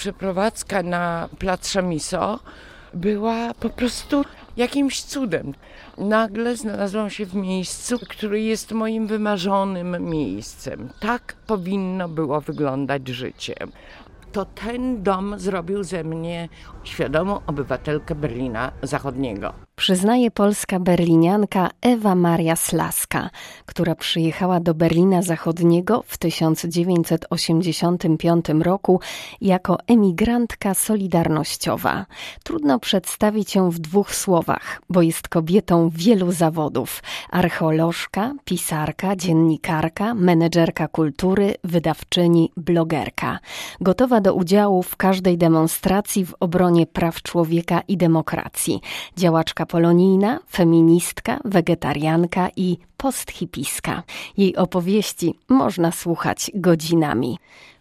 przeprowadzka na plac Szamiso była po prostu jakimś cudem. Nagle znalazłam się w miejscu, które jest moim wymarzonym miejscem. Tak powinno było wyglądać życie to ten dom zrobił ze mnie świadomą obywatelkę Berlina Zachodniego przyznaje polska berlinianka Ewa Maria Slaska, która przyjechała do Berlina Zachodniego w 1985 roku jako emigrantka solidarnościowa. Trudno przedstawić ją w dwóch słowach, bo jest kobietą wielu zawodów: archeolożka, pisarka, dziennikarka, menedżerka kultury, wydawczyni, blogerka. Gotowa do udziału w każdej demonstracji w obronie praw człowieka i demokracji. Działaczka polonijna, feministka, wegetarianka i posthipiska. Jej opowieści można słuchać godzinami.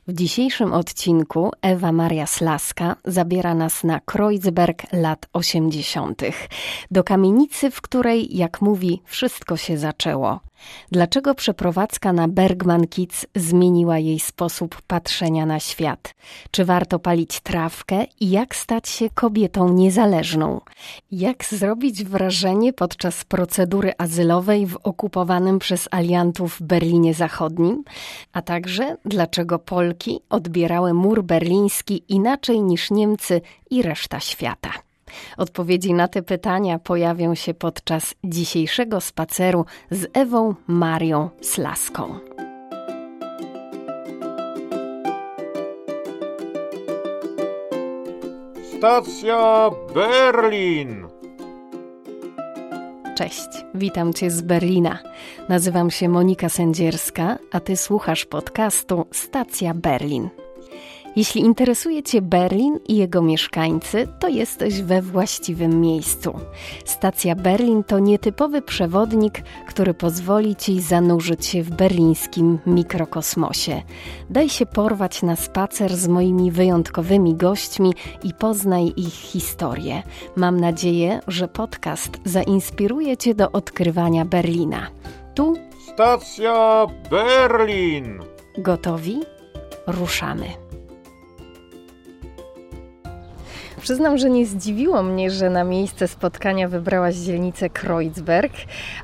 W dzisiejszym odcinku Ewa Maria Slaska zabiera nas na Kreuzberg lat 80., do kamienicy, w której, jak mówi, wszystko się zaczęło. Dlaczego przeprowadzka na Bergman Kids zmieniła jej sposób patrzenia na świat? Czy warto palić trawkę i jak stać się kobietą niezależną? Jak zrobić wrażenie podczas procedury azylowej w okupowanym przez aliantów Berlinie Zachodnim? A także dlaczego Polki odbierały mur berliński inaczej niż Niemcy i reszta świata? Odpowiedzi na te pytania pojawią się podczas dzisiejszego spaceru z Ewą Marią Slaską. Stacja Berlin. Cześć, witam Cię z Berlina. Nazywam się Monika Sędzierska, a Ty słuchasz podcastu Stacja Berlin. Jeśli interesuje Cię Berlin i jego mieszkańcy, to jesteś we właściwym miejscu. Stacja Berlin to nietypowy przewodnik, który pozwoli Ci zanurzyć się w berlińskim mikrokosmosie. Daj się porwać na spacer z moimi wyjątkowymi gośćmi i poznaj ich historię. Mam nadzieję, że podcast zainspiruje Cię do odkrywania Berlina. Tu Stacja Berlin. Gotowi? Ruszamy. Przyznam, że nie zdziwiło mnie, że na miejsce spotkania wybrałaś dzielnicę Kreuzberg,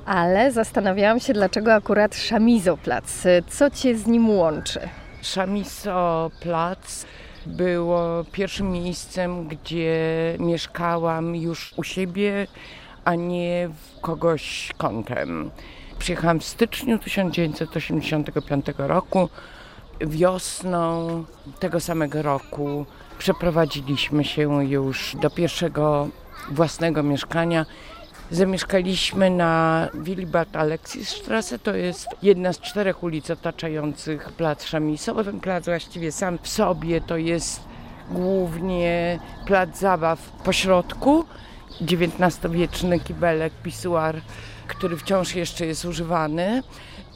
ale zastanawiałam się, dlaczego akurat Szamizoplac. Co cię z nim łączy? Szamizoplac było pierwszym miejscem, gdzie mieszkałam już u siebie, a nie w kogoś kątem. Przyjechałam w styczniu 1985 roku. Wiosną tego samego roku przeprowadziliśmy się już do pierwszego własnego mieszkania. Zamieszkaliśmy na Willibald Alexisstrasse, to jest jedna z czterech ulic otaczających plac Szamisowy. Ten plac właściwie sam w sobie to jest głównie plac zabaw po środku. XIX-wieczny kibelek, pisuar, który wciąż jeszcze jest używany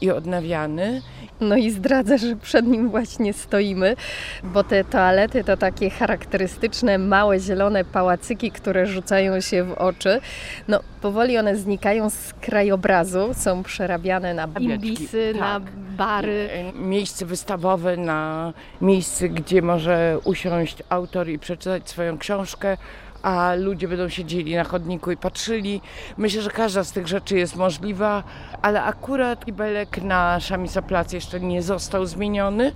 i odnawiany. No i zdradzę, że przed nim właśnie stoimy, bo te toalety to takie charakterystyczne, małe, zielone pałacyki, które rzucają się w oczy. No, powoli one znikają z krajobrazu, są przerabiane na imbisy, tak. na bary. E, miejsce wystawowe, na miejsce, gdzie może usiąść autor i przeczytać swoją książkę a ludzie będą siedzieli na chodniku i patrzyli. Myślę, że każda z tych rzeczy jest możliwa, ale akurat kibelek na Szamisoplac jeszcze nie został zmieniony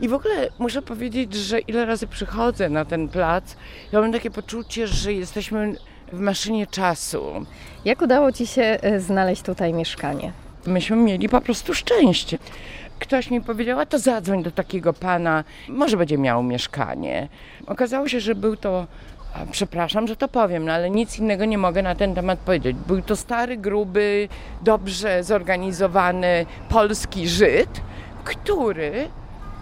i w ogóle muszę powiedzieć, że ile razy przychodzę na ten plac, ja mam takie poczucie, że jesteśmy w maszynie czasu. Jak udało Ci się e, znaleźć tutaj mieszkanie? Myśmy mieli po prostu szczęście. Ktoś mi powiedział, a to zadzwoń do takiego pana, może będzie miał mieszkanie. Okazało się, że był to Przepraszam, że to powiem, no ale nic innego nie mogę na ten temat powiedzieć. Był to stary, gruby, dobrze zorganizowany polski Żyd, który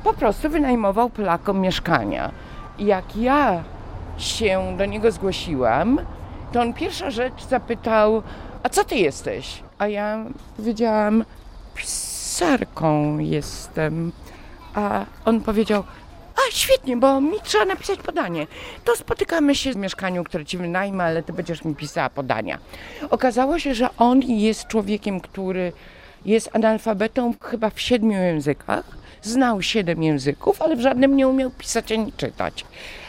po prostu wynajmował Polakom mieszkania. Jak ja się do niego zgłosiłam, to on pierwsza rzecz zapytał, a co ty jesteś? A ja powiedziałam, pisarką jestem. A on powiedział, świetnie, bo mi trzeba napisać podanie. To spotykamy się w mieszkaniu, które ci wynajmę, ale ty będziesz mi pisała podania. Okazało się, że on jest człowiekiem, który jest analfabetą chyba w siedmiu językach. Znał siedem języków, ale w żadnym nie umiał pisać ani czytać.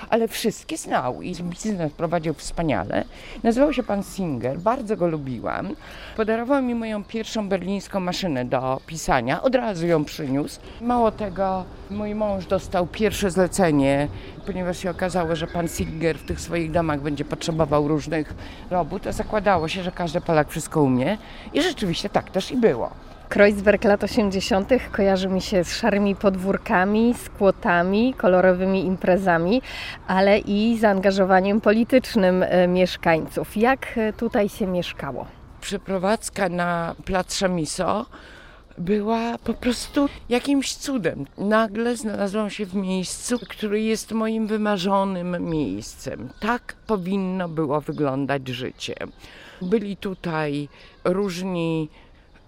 Ale wszystkie znał i biznes prowadził wspaniale. Nazywał się pan Singer, bardzo go lubiłam. Podarował mi moją pierwszą berlińską maszynę do pisania, od razu ją przyniósł. Mało tego, mój mąż dostał pierwsze zlecenie, ponieważ się okazało, że pan Singer w tych swoich domach będzie potrzebował różnych robót, a zakładało się, że każdy Polak wszystko umie i rzeczywiście tak też i było. Kreuzberg lat 80. kojarzy mi się z szarymi podwórkami, z kłotami, kolorowymi imprezami, ale i zaangażowaniem politycznym e, mieszkańców. Jak e, tutaj się mieszkało? Przeprowadzka na plac Szamiso była po prostu jakimś cudem. Nagle znalazłam się w miejscu, które jest moim wymarzonym miejscem. Tak powinno było wyglądać życie. Byli tutaj różni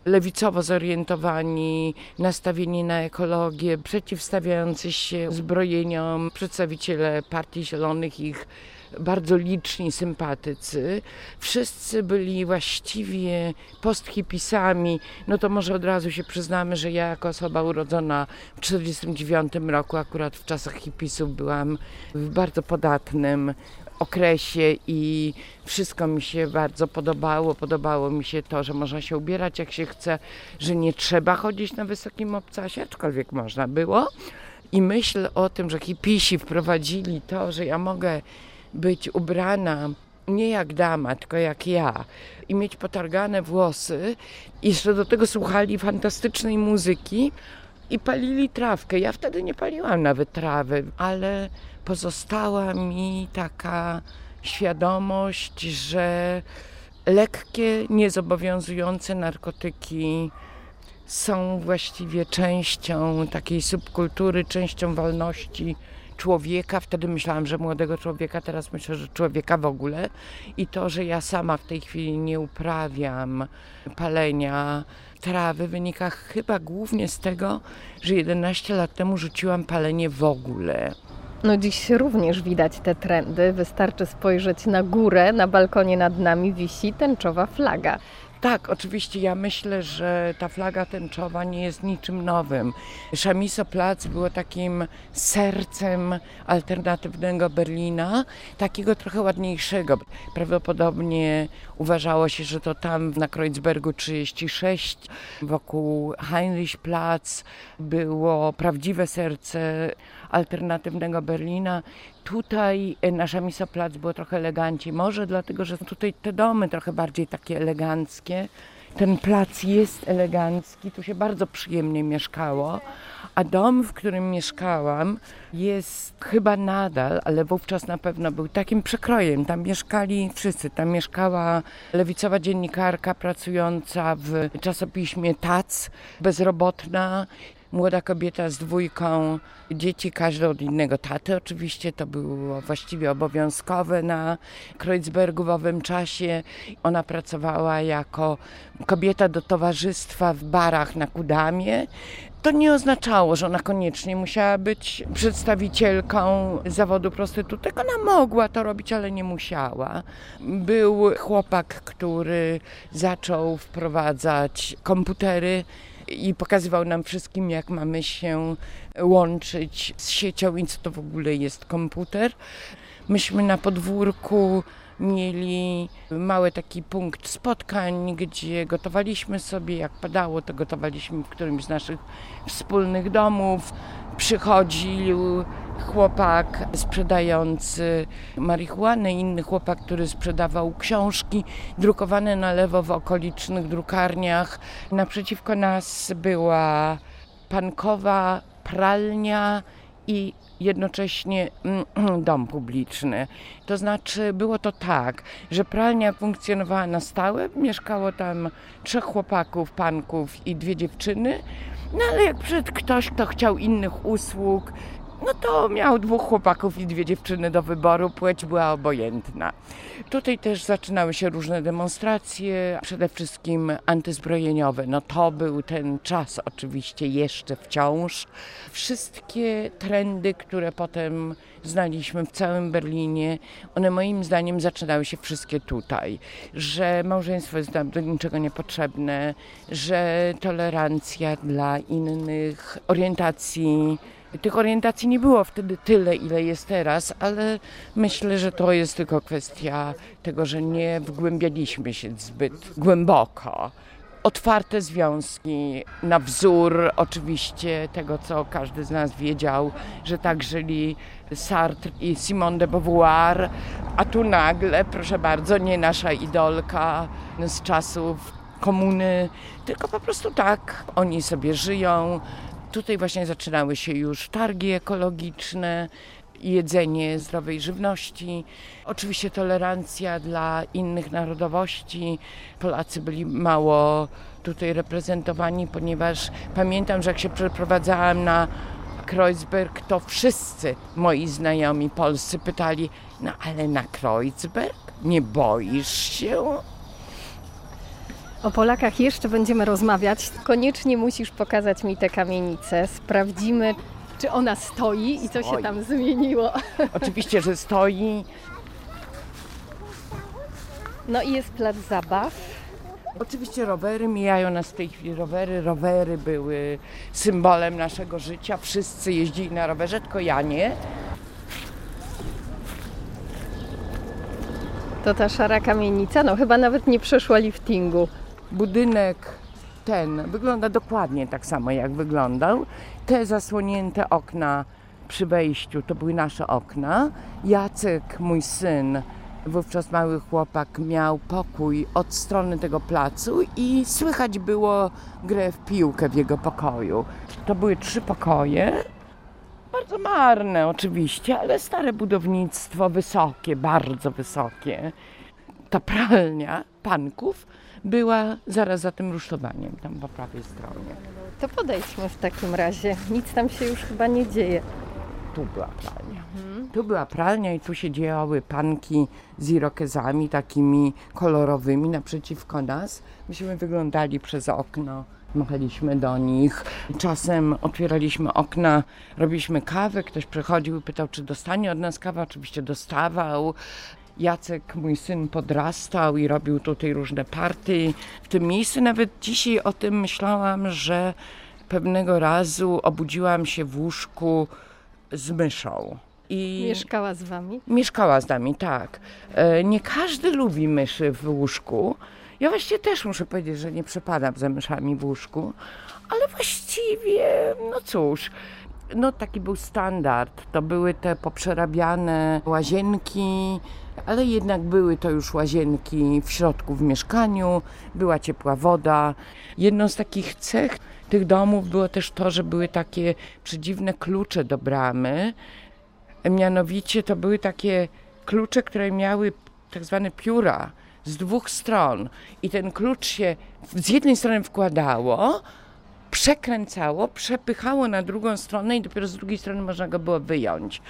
lewicowo zorientowani, nastawieni na ekologię, przeciwstawiający się zbrojeniom, przedstawiciele Partii Zielonych, ich bardzo liczni sympatycy. Wszyscy byli właściwie posthipisami. No to może od razu się przyznamy, że ja jako osoba urodzona w 1949 roku, akurat w czasach hipisów, byłam w bardzo podatnym okresie i wszystko mi się bardzo podobało. Podobało mi się to, że można się ubierać jak się chce, że nie trzeba chodzić na wysokim obcasie, aczkolwiek można było. I myśl o tym, że hipisi wprowadzili to, że ja mogę być ubrana nie jak dama, tylko jak ja i mieć potargane włosy i jeszcze do tego słuchali fantastycznej muzyki i palili trawkę. Ja wtedy nie paliłam nawet trawy, ale pozostała mi taka świadomość, że lekkie, niezobowiązujące narkotyki są właściwie częścią takiej subkultury, częścią wolności człowieka. Wtedy myślałam, że młodego człowieka, teraz myślę, że człowieka w ogóle. I to, że ja sama w tej chwili nie uprawiam palenia trawy, wynika chyba głównie z tego, że 11 lat temu rzuciłam palenie w ogóle. No dziś również widać te trendy. Wystarczy spojrzeć na górę, na balkonie nad nami wisi tęczowa flaga. Tak, oczywiście ja myślę, że ta flaga tęczowa nie jest niczym nowym. Szamiso Plac było takim sercem alternatywnego Berlina, takiego trochę ładniejszego. Prawdopodobnie uważało się, że to tam na Kreuzbergu 36 wokół Heinrichplatz było prawdziwe serce alternatywnego Berlina. Tutaj e, nasza Misoplac było trochę eleganciej, może dlatego, że tutaj te domy trochę bardziej takie eleganckie. Ten plac jest elegancki, tu się bardzo przyjemnie mieszkało, a dom, w którym mieszkałam, jest chyba nadal, ale wówczas na pewno był takim przekrojem. Tam mieszkali wszyscy. Tam mieszkała lewicowa dziennikarka pracująca w czasopiśmie TAC, bezrobotna młoda kobieta z dwójką dzieci, każdy od innego taty. Oczywiście to było właściwie obowiązkowe na Kreuzbergu w owym czasie. Ona pracowała jako kobieta do towarzystwa w barach na Kudamie. To nie oznaczało, że ona koniecznie musiała być przedstawicielką zawodu prostytutek. Ona mogła to robić, ale nie musiała. Był chłopak, który zaczął wprowadzać komputery i pokazywał nam wszystkim, jak mamy się łączyć z siecią i co to w ogóle jest komputer. Myśmy na podwórku mieli mały taki punkt spotkań, gdzie gotowaliśmy sobie, jak padało, to gotowaliśmy w którymś z naszych wspólnych domów. Przychodził chłopak sprzedający marihuanę, inny chłopak, który sprzedawał książki drukowane na lewo w okolicznych drukarniach. Naprzeciwko nas była pankowa pralnia i jednocześnie mm, dom publiczny. To znaczy było to tak, że pralnia funkcjonowała na stałe, mieszkało tam trzech chłopaków, panków i dwie dziewczyny. No ale jak przyszedł ktoś, kto chciał innych usług, no to miał dwóch chłopaków i dwie dziewczyny do wyboru, płeć była obojętna. Tutaj też zaczynały się różne demonstracje, przede wszystkim antyzbrojeniowe. No to był ten czas oczywiście jeszcze wciąż. Wszystkie trendy, które potem znaliśmy w całym Berlinie, one moim zdaniem zaczynały się wszystkie tutaj. Że małżeństwo jest nam do niczego niepotrzebne, że tolerancja dla innych orientacji Tych orientacji nie było wtedy tyle, ile jest teraz, ale myślę, że to jest tylko kwestia tego, że nie wgłębialiśmy się zbyt głęboko. Otwarte związki, na wzór oczywiście tego, co każdy z nas wiedział, że tak żyli Sartre i Simone de Beauvoir, a tu nagle, proszę bardzo, nie nasza idolka z czasów komuny, tylko po prostu tak, oni sobie żyją, Tutaj właśnie zaczynały się już targi ekologiczne, jedzenie zdrowej żywności, oczywiście tolerancja dla innych narodowości. Polacy byli mało tutaj reprezentowani, ponieważ pamiętam, że jak się przeprowadzałam na Kreuzberg, to wszyscy moi znajomi polscy pytali, no ale na Kreuzberg nie boisz się? O Polakach jeszcze będziemy rozmawiać. Koniecznie musisz pokazać mi tę kamienicę. Sprawdzimy, czy ona stoi i co się tam zmieniło. Oczywiście, że stoi. No i jest plac zabaw. Oczywiście rowery, mijają nas w tej chwili rowery. Rowery były symbolem naszego życia. Wszyscy jeździli na rowerze, tylko ja nie. To ta szara kamienica, no chyba nawet nie przeszła liftingu. Budynek ten wygląda dokładnie tak samo, jak wyglądał. Te zasłonięte okna przy wejściu to były nasze okna. Jacek, mój syn, wówczas mały chłopak, miał pokój od strony tego placu i słychać było grę w piłkę w jego pokoju. To były trzy pokoje. Bardzo marne oczywiście, ale stare budownictwo, wysokie, bardzo wysokie. Ta pralnia panków była zaraz za tym rusztowaniem, tam po prawej stronie. To podejdźmy w takim razie. Nic tam się już chyba nie dzieje. Tu była pralnia. Mhm. Tu była pralnia i tu się działy panki z irokezami takimi kolorowymi naprzeciwko nas. Myśmy wyglądali przez okno machaliśmy do nich. Czasem otwieraliśmy okna, robiliśmy kawę, ktoś przychodził i pytał, czy dostanie od nas kawę. Oczywiście dostawał. Jacek, mój syn, podrastał i robił tutaj różne party w tym miejscu. Nawet dzisiaj o tym myślałam, że pewnego razu obudziłam się w łóżku z myszą. I mieszkała z wami? Mieszkała z nami, tak. E, nie każdy lubi myszy w łóżku. Ja właściwie też muszę powiedzieć, że nie przepadam za myszami w łóżku, ale właściwie, no cóż, no taki był standard. To były te poprzerabiane łazienki, ale jednak były to już łazienki w środku w mieszkaniu, była ciepła woda. Jedną z takich cech tych domów było też to, że były takie przedziwne klucze do bramy. Mianowicie to były takie klucze, które miały tak zwane pióra z dwóch stron i ten klucz się z jednej strony wkładało, przekręcało, przepychało na drugą stronę i dopiero z drugiej strony można go było wyjąć.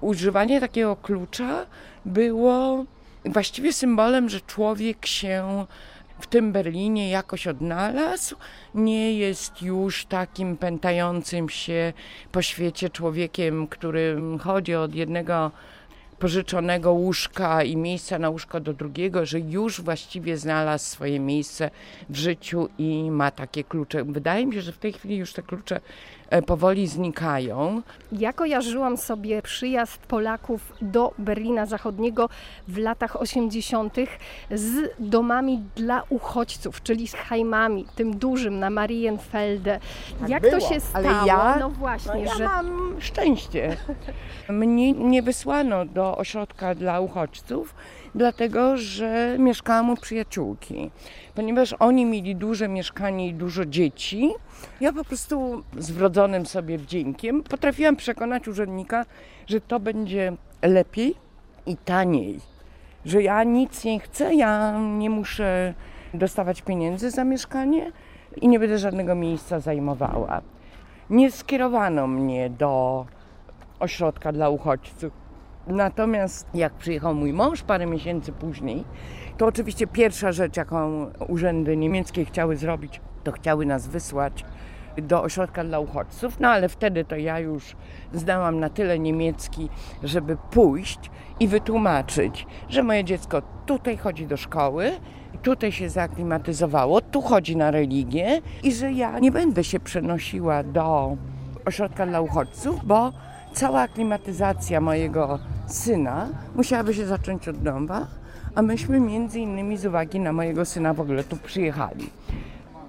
Używanie takiego klucza było właściwie symbolem, że człowiek się w tym Berlinie jakoś odnalazł, nie jest już takim pętającym się po świecie człowiekiem, który chodzi od jednego pożyczonego łóżka i miejsca na łóżko do drugiego, że już właściwie znalazł swoje miejsce w życiu i ma takie klucze. Wydaje mi się, że w tej chwili już te klucze powoli znikają. Ja kojarzyłam sobie przyjazd Polaków do Berlina Zachodniego w latach 80. z domami dla uchodźców, czyli z hajmami, tym dużym na Marienfelde. Tak Jak było, to się stało? Ale ja, no właśnie, no ja że mam szczęście. Mnie nie wysłano do ośrodka dla uchodźców, dlatego że mieszkałam u przyjaciółki. Ponieważ oni mieli duże mieszkanie i dużo dzieci, ja po prostu z wrodzonym sobie wdziękiem potrafiłam przekonać urzędnika, że to będzie lepiej i taniej. Że ja nic nie chcę, ja nie muszę dostawać pieniędzy za mieszkanie i nie będę żadnego miejsca zajmowała. Nie skierowano mnie do ośrodka dla uchodźców. Natomiast jak przyjechał mój mąż parę miesięcy później, to oczywiście pierwsza rzecz, jaką urzędy niemieckie chciały zrobić, to chciały nas wysłać do ośrodka dla uchodźców, no ale wtedy to ja już znałam na tyle niemiecki, żeby pójść i wytłumaczyć, że moje dziecko tutaj chodzi do szkoły, tutaj się zaaklimatyzowało, tu chodzi na religię i że ja nie będę się przenosiła do ośrodka dla uchodźców, bo cała aklimatyzacja mojego syna musiałaby się zacząć od nowa, a myśmy między innymi z uwagi na mojego syna w ogóle tu przyjechali.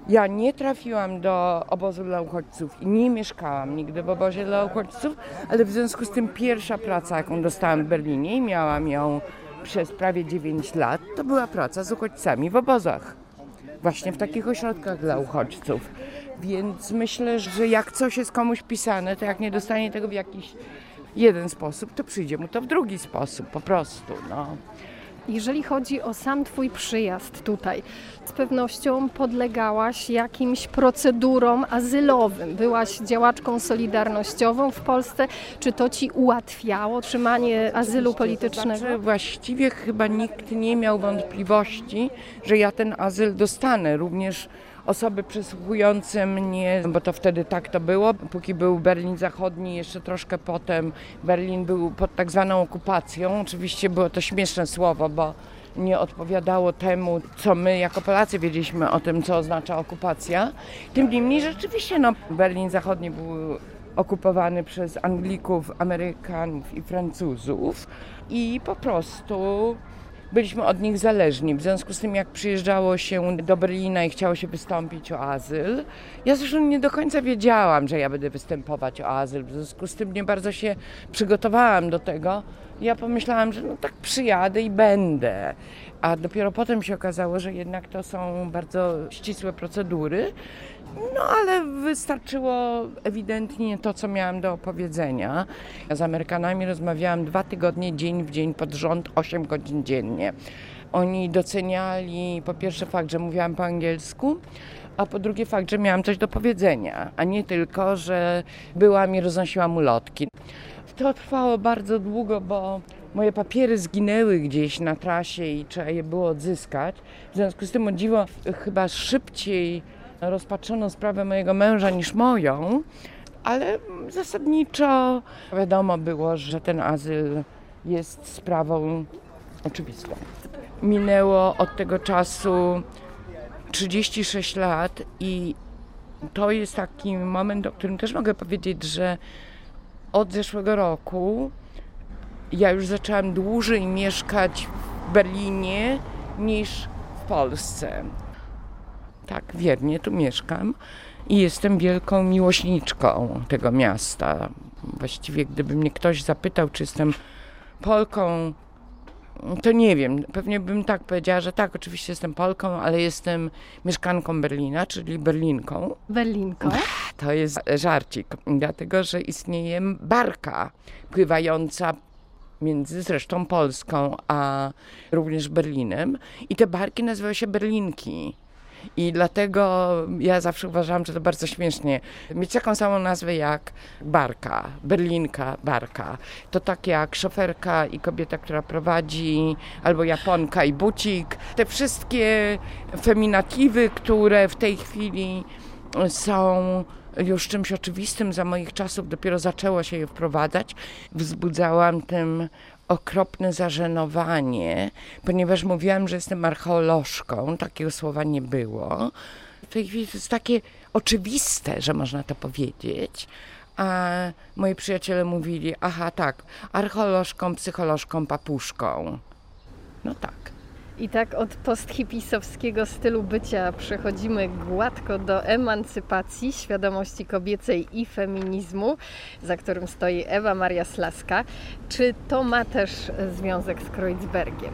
Ja nie trafiłam do obozu dla uchodźców i nie mieszkałam nigdy w obozie dla uchodźców, ale w związku z tym pierwsza praca, jaką dostałam w Berlinie i miałam ją przez prawie 9 lat, to była praca z uchodźcami w obozach. Właśnie w takich ośrodkach dla uchodźców. Więc myślę, że jak coś jest komuś pisane, to jak nie dostanie tego w jakiś jeden sposób, to przyjdzie mu to w drugi sposób, po prostu. No. Jeżeli chodzi o sam Twój przyjazd tutaj, z pewnością podlegałaś jakimś procedurom azylowym. Byłaś działaczką solidarnościową w Polsce. Czy to Ci ułatwiało otrzymanie azylu politycznego? Znaczy, właściwie chyba nikt nie miał wątpliwości, że ja ten azyl dostanę. Również osoby przesłuchujące mnie, bo to wtedy tak to było, póki był Berlin Zachodni, jeszcze troszkę potem Berlin był pod tak zwaną okupacją. Oczywiście było to śmieszne słowo, bo nie odpowiadało temu, co my jako Polacy wiedzieliśmy o tym, co oznacza okupacja. Tym niemniej rzeczywiście no, Berlin Zachodni był okupowany przez Anglików, Amerykanów i Francuzów i po prostu byliśmy od nich zależni. W związku z tym, jak przyjeżdżało się do Berlina i chciało się wystąpić o azyl, ja zresztą nie do końca wiedziałam, że ja będę występować o azyl. W związku z tym nie bardzo się przygotowałam do tego. Ja pomyślałam, że no tak przyjadę i będę. A dopiero potem się okazało, że jednak to są bardzo ścisłe procedury. No ale wystarczyło ewidentnie to, co miałam do opowiedzenia. Ja z Amerykanami rozmawiałam dwa tygodnie, dzień w dzień pod rząd, 8 godzin dziennie. Oni doceniali po pierwsze fakt, że mówiłam po angielsku, a po drugie fakt, że miałam coś do powiedzenia, a nie tylko, że byłam i roznosiłam ulotki. To trwało bardzo długo, bo moje papiery zginęły gdzieś na trasie i trzeba je było odzyskać. W związku z tym, o dziwo, chyba szybciej rozpatrzono sprawę mojego męża niż moją, ale zasadniczo wiadomo było, że ten azyl jest sprawą oczywistą. Minęło od tego czasu 36 lat i to jest taki moment, o którym też mogę powiedzieć, że od zeszłego roku ja już zaczęłam dłużej mieszkać w Berlinie niż w Polsce. Tak, wiernie tu mieszkam i jestem wielką miłośniczką tego miasta. Właściwie, gdyby mnie ktoś zapytał, czy jestem Polką, to nie wiem. Pewnie bym tak powiedziała, że tak, oczywiście jestem Polką, ale jestem mieszkanką Berlina, czyli Berlinką. Berlinką. To jest żarcik, dlatego że istnieje barka pływająca między zresztą Polską, a również Berlinem. I te barki nazywają się Berlinki. I dlatego ja zawsze uważałam, że to bardzo śmiesznie mieć taką samą nazwę jak barka, berlinka, barka. To tak jak szoferka i kobieta, która prowadzi, albo japonka i bucik. Te wszystkie feminatywy, które w tej chwili są już czymś oczywistym za moich czasów, dopiero zaczęło się je wprowadzać, wzbudzałam tym okropne zażenowanie, ponieważ mówiłam, że jestem archeolożką, takiego słowa nie było. W tej chwili to jest takie oczywiste, że można to powiedzieć. A moi przyjaciele mówili, aha tak, archeolożką, psycholożką, papuszką. No tak. I tak od posthipisowskiego stylu bycia przechodzimy gładko do emancypacji, świadomości kobiecej i feminizmu, za którym stoi Ewa Maria Slaska. Czy to ma też związek z Kreuzbergiem?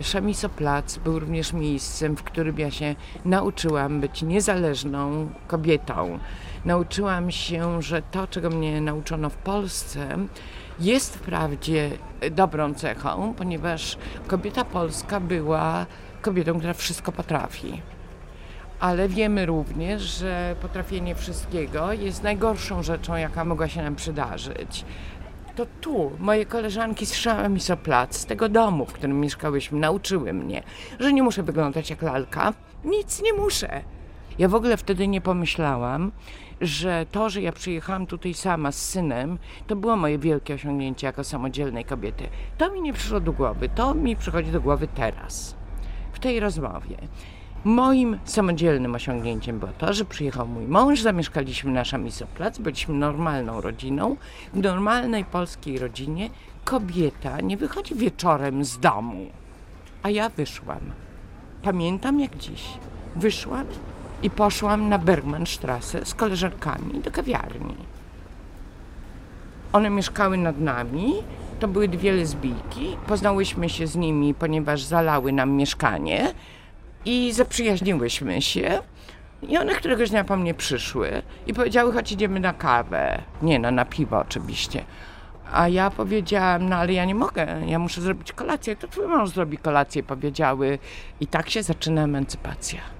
Szamisoplac był również miejscem, w którym ja się nauczyłam być niezależną kobietą. Nauczyłam się, że to, czego mnie nauczono w Polsce, jest wprawdzie dobrą cechą, ponieważ kobieta polska była kobietą, która wszystko potrafi. Ale wiemy również, że potrafienie wszystkiego jest najgorszą rzeczą, jaka mogła się nam przydarzyć. To tu moje koleżanki z Szamisoplac, z tego domu, w którym mieszkałyśmy, nauczyły mnie, że nie muszę wyglądać jak lalka. Nic nie muszę. Ja w ogóle wtedy nie pomyślałam, że to, że ja przyjechałam tutaj sama z synem, to było moje wielkie osiągnięcie jako samodzielnej kobiety. To mi nie przyszło do głowy, to mi przychodzi do głowy teraz, w tej rozmowie. Moim samodzielnym osiągnięciem było to, że przyjechał mój mąż, zamieszkaliśmy na Szamisoplac, byliśmy normalną rodziną. W normalnej polskiej rodzinie kobieta nie wychodzi wieczorem z domu, a ja wyszłam. Pamiętam jak dziś. Wyszłam i poszłam na Bergmannstraße z koleżankami do kawiarni. One mieszkały nad nami, to były dwie lesbijki. Poznałyśmy się z nimi, ponieważ zalały nam mieszkanie i zaprzyjaźniłyśmy się. I one któregoś dnia po mnie przyszły i powiedziały, chodź idziemy na kawę. Nie, no na piwo oczywiście. A ja powiedziałam, no ale ja nie mogę, ja muszę zrobić kolację. To twój mąż zrobi kolację, powiedziały. I tak się zaczyna emancypacja.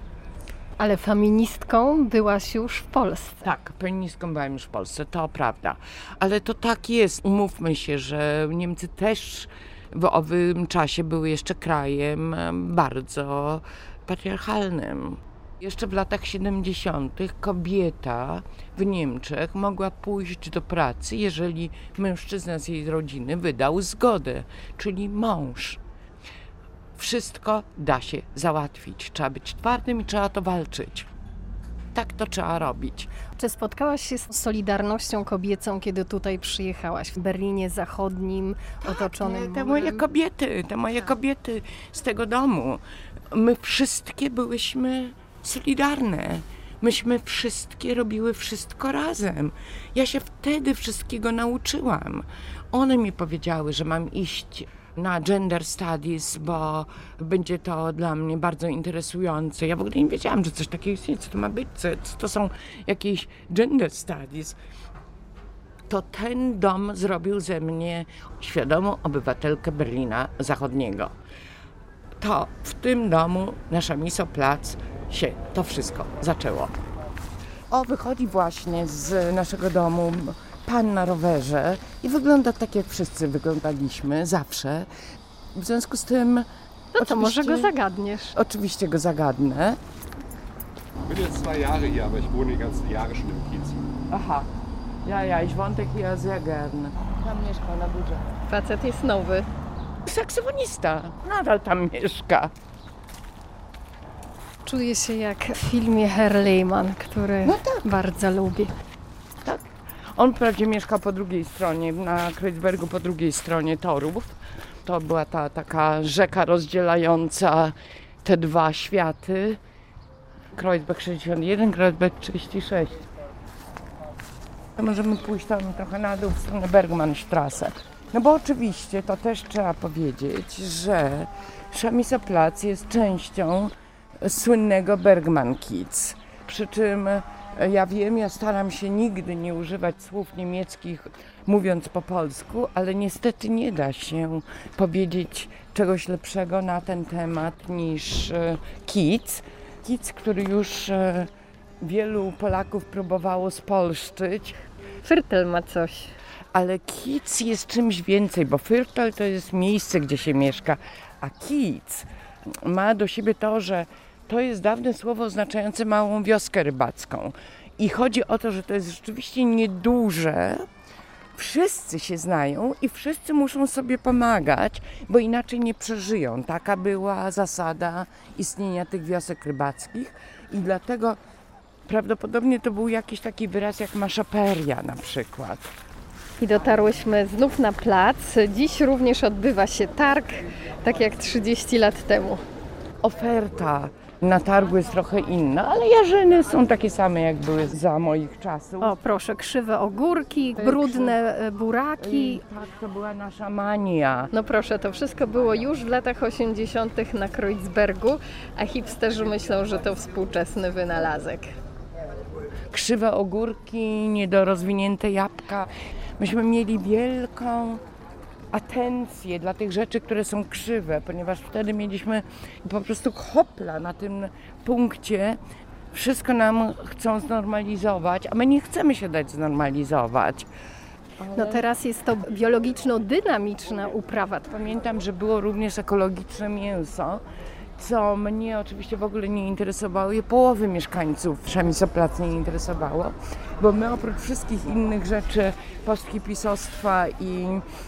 Ale feministką byłaś już w Polsce. Tak, feministką byłam już w Polsce, to prawda. Ale to tak jest. Umówmy się, że Niemcy też w owym czasie były jeszcze krajem em, bardzo patriarchalnym. Jeszcze w latach 70. kobieta w Niemczech mogła pójść do pracy, jeżeli mężczyzna z jej rodziny wydał zgodę, czyli mąż. Wszystko da się załatwić. Trzeba być twardym i trzeba to walczyć. Tak to trzeba robić. Czy spotkałaś się z Solidarnością Kobiecą, kiedy tutaj przyjechałaś w Berlinie Zachodnim, otoczonym Te, moje kobiety, te moje kobiety z tego domu, my wszystkie byłyśmy solidarne. Myśmy wszystkie robiły wszystko razem. Ja się wtedy wszystkiego nauczyłam. One mi powiedziały, że mam iść na gender studies, bo będzie to dla mnie bardzo interesujące. Ja w ogóle nie wiedziałam, że coś takiego istnieje, co to ma być, co, to są jakieś gender studies to ten dom zrobił ze mnie świadomą obywatelkę Berlina Zachodniego. To w tym domu, nasza Misoplac, się to wszystko zaczęło. O, wychodzi właśnie z naszego domu pan na rowerze i wygląda tak, jak wszyscy wyglądaliśmy zawsze. W związku z tym. No to może go zagadniesz. Oczywiście go zagadnę. Bin jetzt zwei Jahre hier, aber ich wohne die ganzen Jahre schon im Kiez. Aha. Ja, ja, ich wohnte hier sehr gern. Tam mieszkał na górze. Facet jest nowy. Saksofonista. Nadal tam mieszka. Czuję się jak w filmie Herr Lehmann, który No tak. bardzo lubię. On wprawdzie mieszkał po drugiej stronie, na Kreuzbergu po drugiej stronie torów. To była ta taka rzeka rozdzielająca te dwa światy. Kreuzberg 61, Kreuzberg 36. To możemy pójść tam trochę na dół w stronę Bergmannstraße. No bo oczywiście to też trzeba powiedzieć, że Szamisoplac jest częścią słynnego Bergman Kiez. Przy czym ja wiem, ja staram się nigdy nie używać słów niemieckich mówiąc po polsku, ale niestety nie da się powiedzieć czegoś lepszego na ten temat niż e, Kiez. Kiez, który już e, wielu Polaków próbowało spolszczyć, Fyrtel ma coś. ale Kiez jest czymś więcej, bo Fürtel to jest miejsce, gdzie się mieszka, a Kiez ma do siebie to, że to jest dawne słowo oznaczające małą wioskę rybacką. I chodzi o to, że to jest rzeczywiście nieduże. Wszyscy się znają i wszyscy muszą sobie pomagać, bo inaczej nie przeżyją. Taka była zasada istnienia tych wiosek rybackich i dlatego prawdopodobnie to był jakiś taki wyraz jak maszaperia na przykład. I dotarłyśmy znów na plac. Dziś również odbywa się targ, tak jak 30 lat temu. oferta na targu jest trochę inna, ale jarzyny są takie same, jak były za moich czasów. O, proszę, krzywe ogórki, brudne e, buraki. Tak, to była nasza mania. No proszę, to wszystko było już w latach 80. na Kreuzbergu, a hipsterzy myślą, że to współczesny wynalazek. Krzywe ogórki, niedorozwinięte jabłka. Myśmy mieli wielką atencję dla tych rzeczy, które są krzywe, ponieważ wtedy mieliśmy po prostu hopla na tym punkcie. Wszystko nam chcą znormalizować, a my nie chcemy się dać znormalizować. No teraz jest to biologiczno-dynamiczna uprawa. Pamiętam, że było również ekologiczne mięso, co mnie oczywiście w ogóle nie interesowało i połowy mieszkańców Szamisoplac nie interesowało, bo my oprócz wszystkich innych rzeczy posthipisostwa i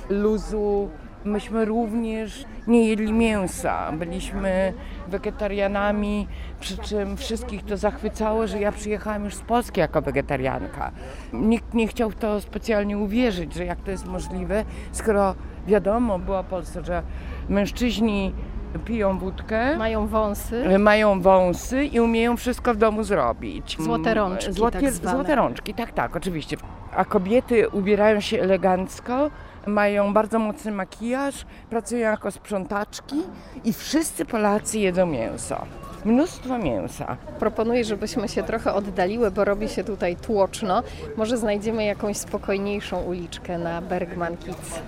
luzu Myśmy również nie jedli mięsa, byliśmy wegetarianami, przy czym wszystkich to zachwycało, że ja przyjechałam już z Polski jako wegetarianka. Nikt nie chciał w to specjalnie uwierzyć, że jak to jest możliwe, skoro wiadomo było Polsce, że mężczyźni piją wódkę, Mają wąsy. mają wąsy i umieją wszystko w domu zrobić. Złote rączki, Złote, tak zwane. złote rączki, tak, tak, oczywiście. A kobiety ubierają się elegancko, mają bardzo mocny makijaż, pracują jako sprzątaczki i wszyscy Polacy jedzą mięso. Mnóstwo mięsa. Proponuję, żebyśmy się trochę oddaliły, bo robi się tutaj tłoczno. Może znajdziemy jakąś spokojniejszą uliczkę na Bergman-Kitz.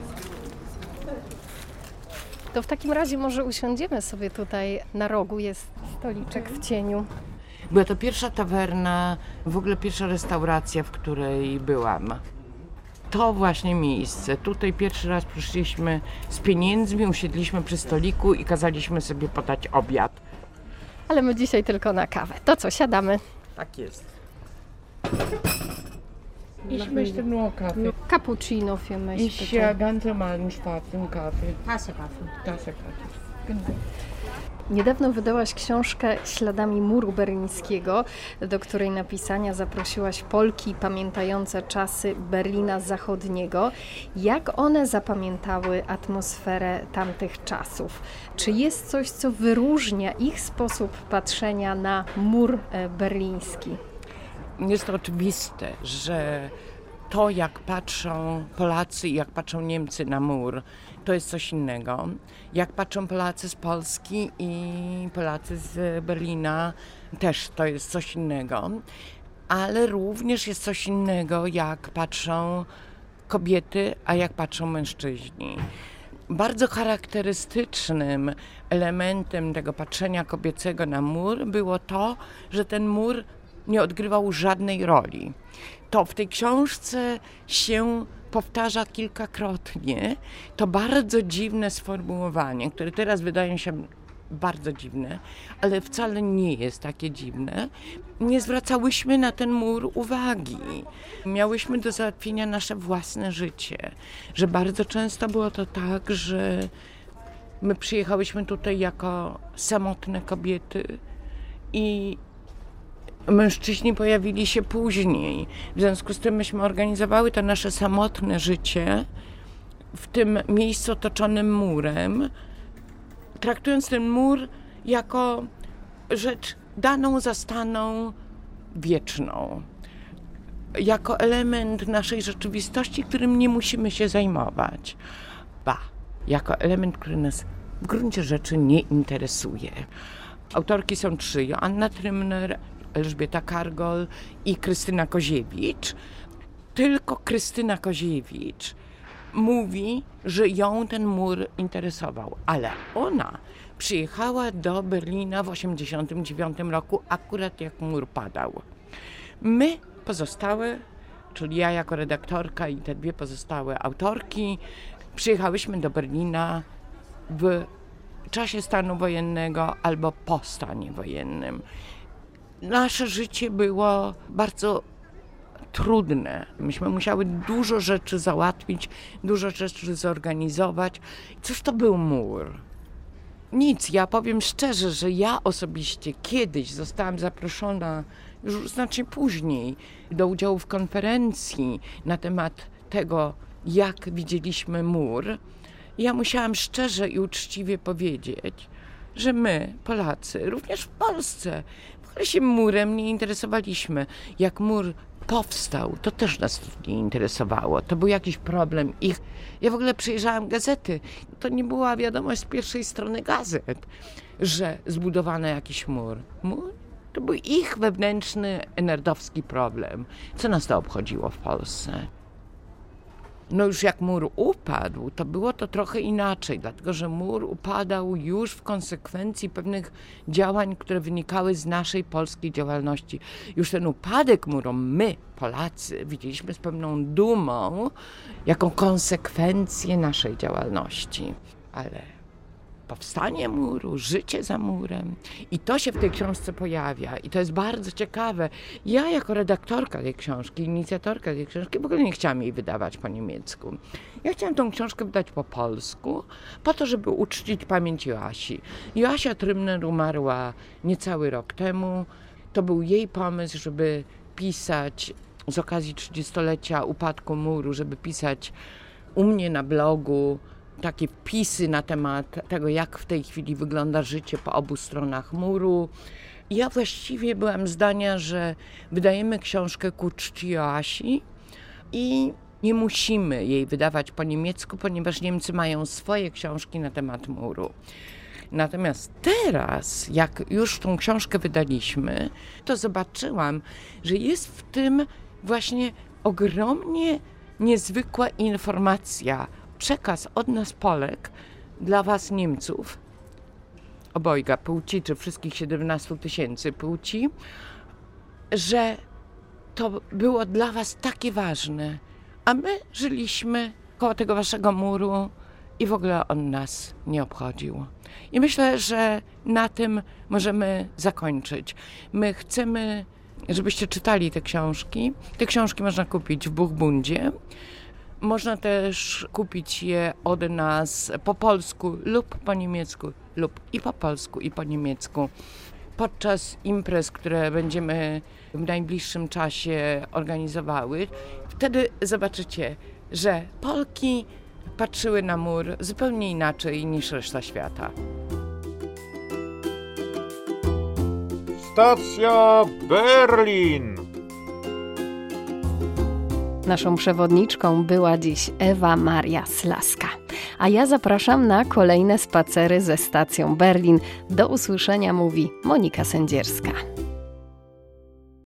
To w takim razie może usiądziemy sobie tutaj na rogu, jest stoliczek w cieniu. Była to pierwsza tawerna, w ogóle pierwsza restauracja, w której byłam. To właśnie miejsce. Tutaj pierwszy raz przyszliśmy z pieniędzmi, usiedliśmy przy stoliku i kazaliśmy sobie podać obiad. Ale my dzisiaj tylko na kawę. To co, siadamy? Tak jest. Ich möchte nur Kaffee. Cappuccino für mich, Ich bitte. ja ganz normalen schwarzen Kaffee. Tasse Kaffee. Tasse Kaffee. Genau. Niedawno wydałaś książkę Śladami muru berlińskiego, do której napisania zaprosiłaś Polki pamiętające czasy Berlina Zachodniego. Jak one zapamiętały atmosferę tamtych czasów? Czy jest coś, co wyróżnia ich sposób patrzenia na mur e, berliński? Jest to oczywiste, że to jak patrzą Polacy i jak patrzą Niemcy na mur, to jest coś innego. Jak patrzą Polacy z Polski i Polacy z Berlina, też to jest coś innego. Ale również jest coś innego, jak patrzą kobiety, a jak patrzą mężczyźni. Bardzo charakterystycznym elementem tego patrzenia kobiecego na mur było to, że ten mur nie odgrywał żadnej roli. To w tej książce się powtarza kilkakrotnie. To bardzo dziwne sformułowanie, które teraz wydają się bardzo dziwne, ale wcale nie jest takie dziwne. Nie zwracałyśmy na ten mur uwagi. Miałyśmy do załatwienia nasze własne życie. Że bardzo często było to tak, że my przyjechałyśmy tutaj jako samotne kobiety i mężczyźni pojawili się później. W związku z tym myśmy organizowały to nasze samotne życie w tym miejscu otoczonym murem, traktując ten mur jako rzecz daną, zastaną, wieczną. Jako element naszej rzeczywistości, którym nie musimy się zajmować. Ba, jako element, który nas w gruncie rzeczy nie interesuje. Autorki są trzy: Joanna Trymner, Elżbieta Kargol i Krystyna Koziewicz. Tylko Krystyna Koziewicz mówi, że ją ten mur interesował, ale ona przyjechała do Berlina w 1989 roku, akurat jak mur padał. My pozostałe, czyli ja jako redaktorka i te dwie pozostałe autorki, przyjechałyśmy do Berlina w czasie stanu wojennego albo po stanie wojennym. Nasze życie było bardzo trudne. Myśmy musiały dużo rzeczy załatwić, dużo rzeczy zorganizować. Cóż to był mur? Nic, ja powiem szczerze, że ja osobiście kiedyś zostałam zaproszona, już znacznie później, do udziału w konferencji na temat tego, jak widzieliśmy mur. Ja musiałam szczerze i uczciwie powiedzieć, że my, Polacy, również w Polsce, ogóle się murem nie interesowaliśmy. Jak mur powstał, to też nas nie interesowało. To był jakiś problem ich. Ja w ogóle przyjrzałam gazety. To nie była wiadomość z pierwszej strony gazet, że zbudowano jakiś mur. Mur? To był ich wewnętrzny, nerdowski problem. Co nas to obchodziło w Polsce? No już jak mur upadł, to było to trochę inaczej, dlatego że mur upadał już w konsekwencji pewnych działań, które wynikały z naszej polskiej działalności. Już ten upadek muru my, Polacy, widzieliśmy z pewną dumą, jako konsekwencję naszej działalności. Ale powstanie muru, życie za murem. I to się w tej książce pojawia. I to jest bardzo ciekawe. Ja jako redaktorka tej książki, inicjatorka tej książki, w ogóle nie chciałam jej wydawać po niemiecku. Ja chciałam tą książkę wydać po polsku, po to, żeby uczcić pamięć Joasi. Joasia Trymner umarła niecały rok temu. To był jej pomysł, żeby pisać z okazji 30-lecia upadku muru, żeby pisać u mnie na blogu takie wpisy na temat tego, jak w tej chwili wygląda życie po obu stronach muru. Ja właściwie byłam zdania, że wydajemy książkę ku czci Joasi i nie musimy jej wydawać po niemiecku, ponieważ Niemcy mają swoje książki na temat muru. Natomiast teraz, jak już tą książkę wydaliśmy, to zobaczyłam, że jest w tym właśnie ogromnie niezwykła informacja, przekaz od nas Polek dla Was Niemców, obojga płci, czy wszystkich 17 tysięcy płci, że to było dla Was takie ważne, a my żyliśmy koło tego Waszego muru i w ogóle on nas nie obchodził. I myślę, że na tym możemy zakończyć. My chcemy, żebyście czytali te książki. Te książki można kupić w Buchbundzie. Można też kupić je od nas po polsku lub po niemiecku, lub i po polsku, i po niemiecku. Podczas imprez, które będziemy w najbliższym czasie organizowały, wtedy zobaczycie, że Polki patrzyły na mur zupełnie inaczej niż reszta świata. Stacja Berlin. Naszą przewodniczką była dziś Ewa Maria Slaska. A ja zapraszam na kolejne spacery ze stacją Berlin. Do usłyszenia mówi Monika Sędzierska.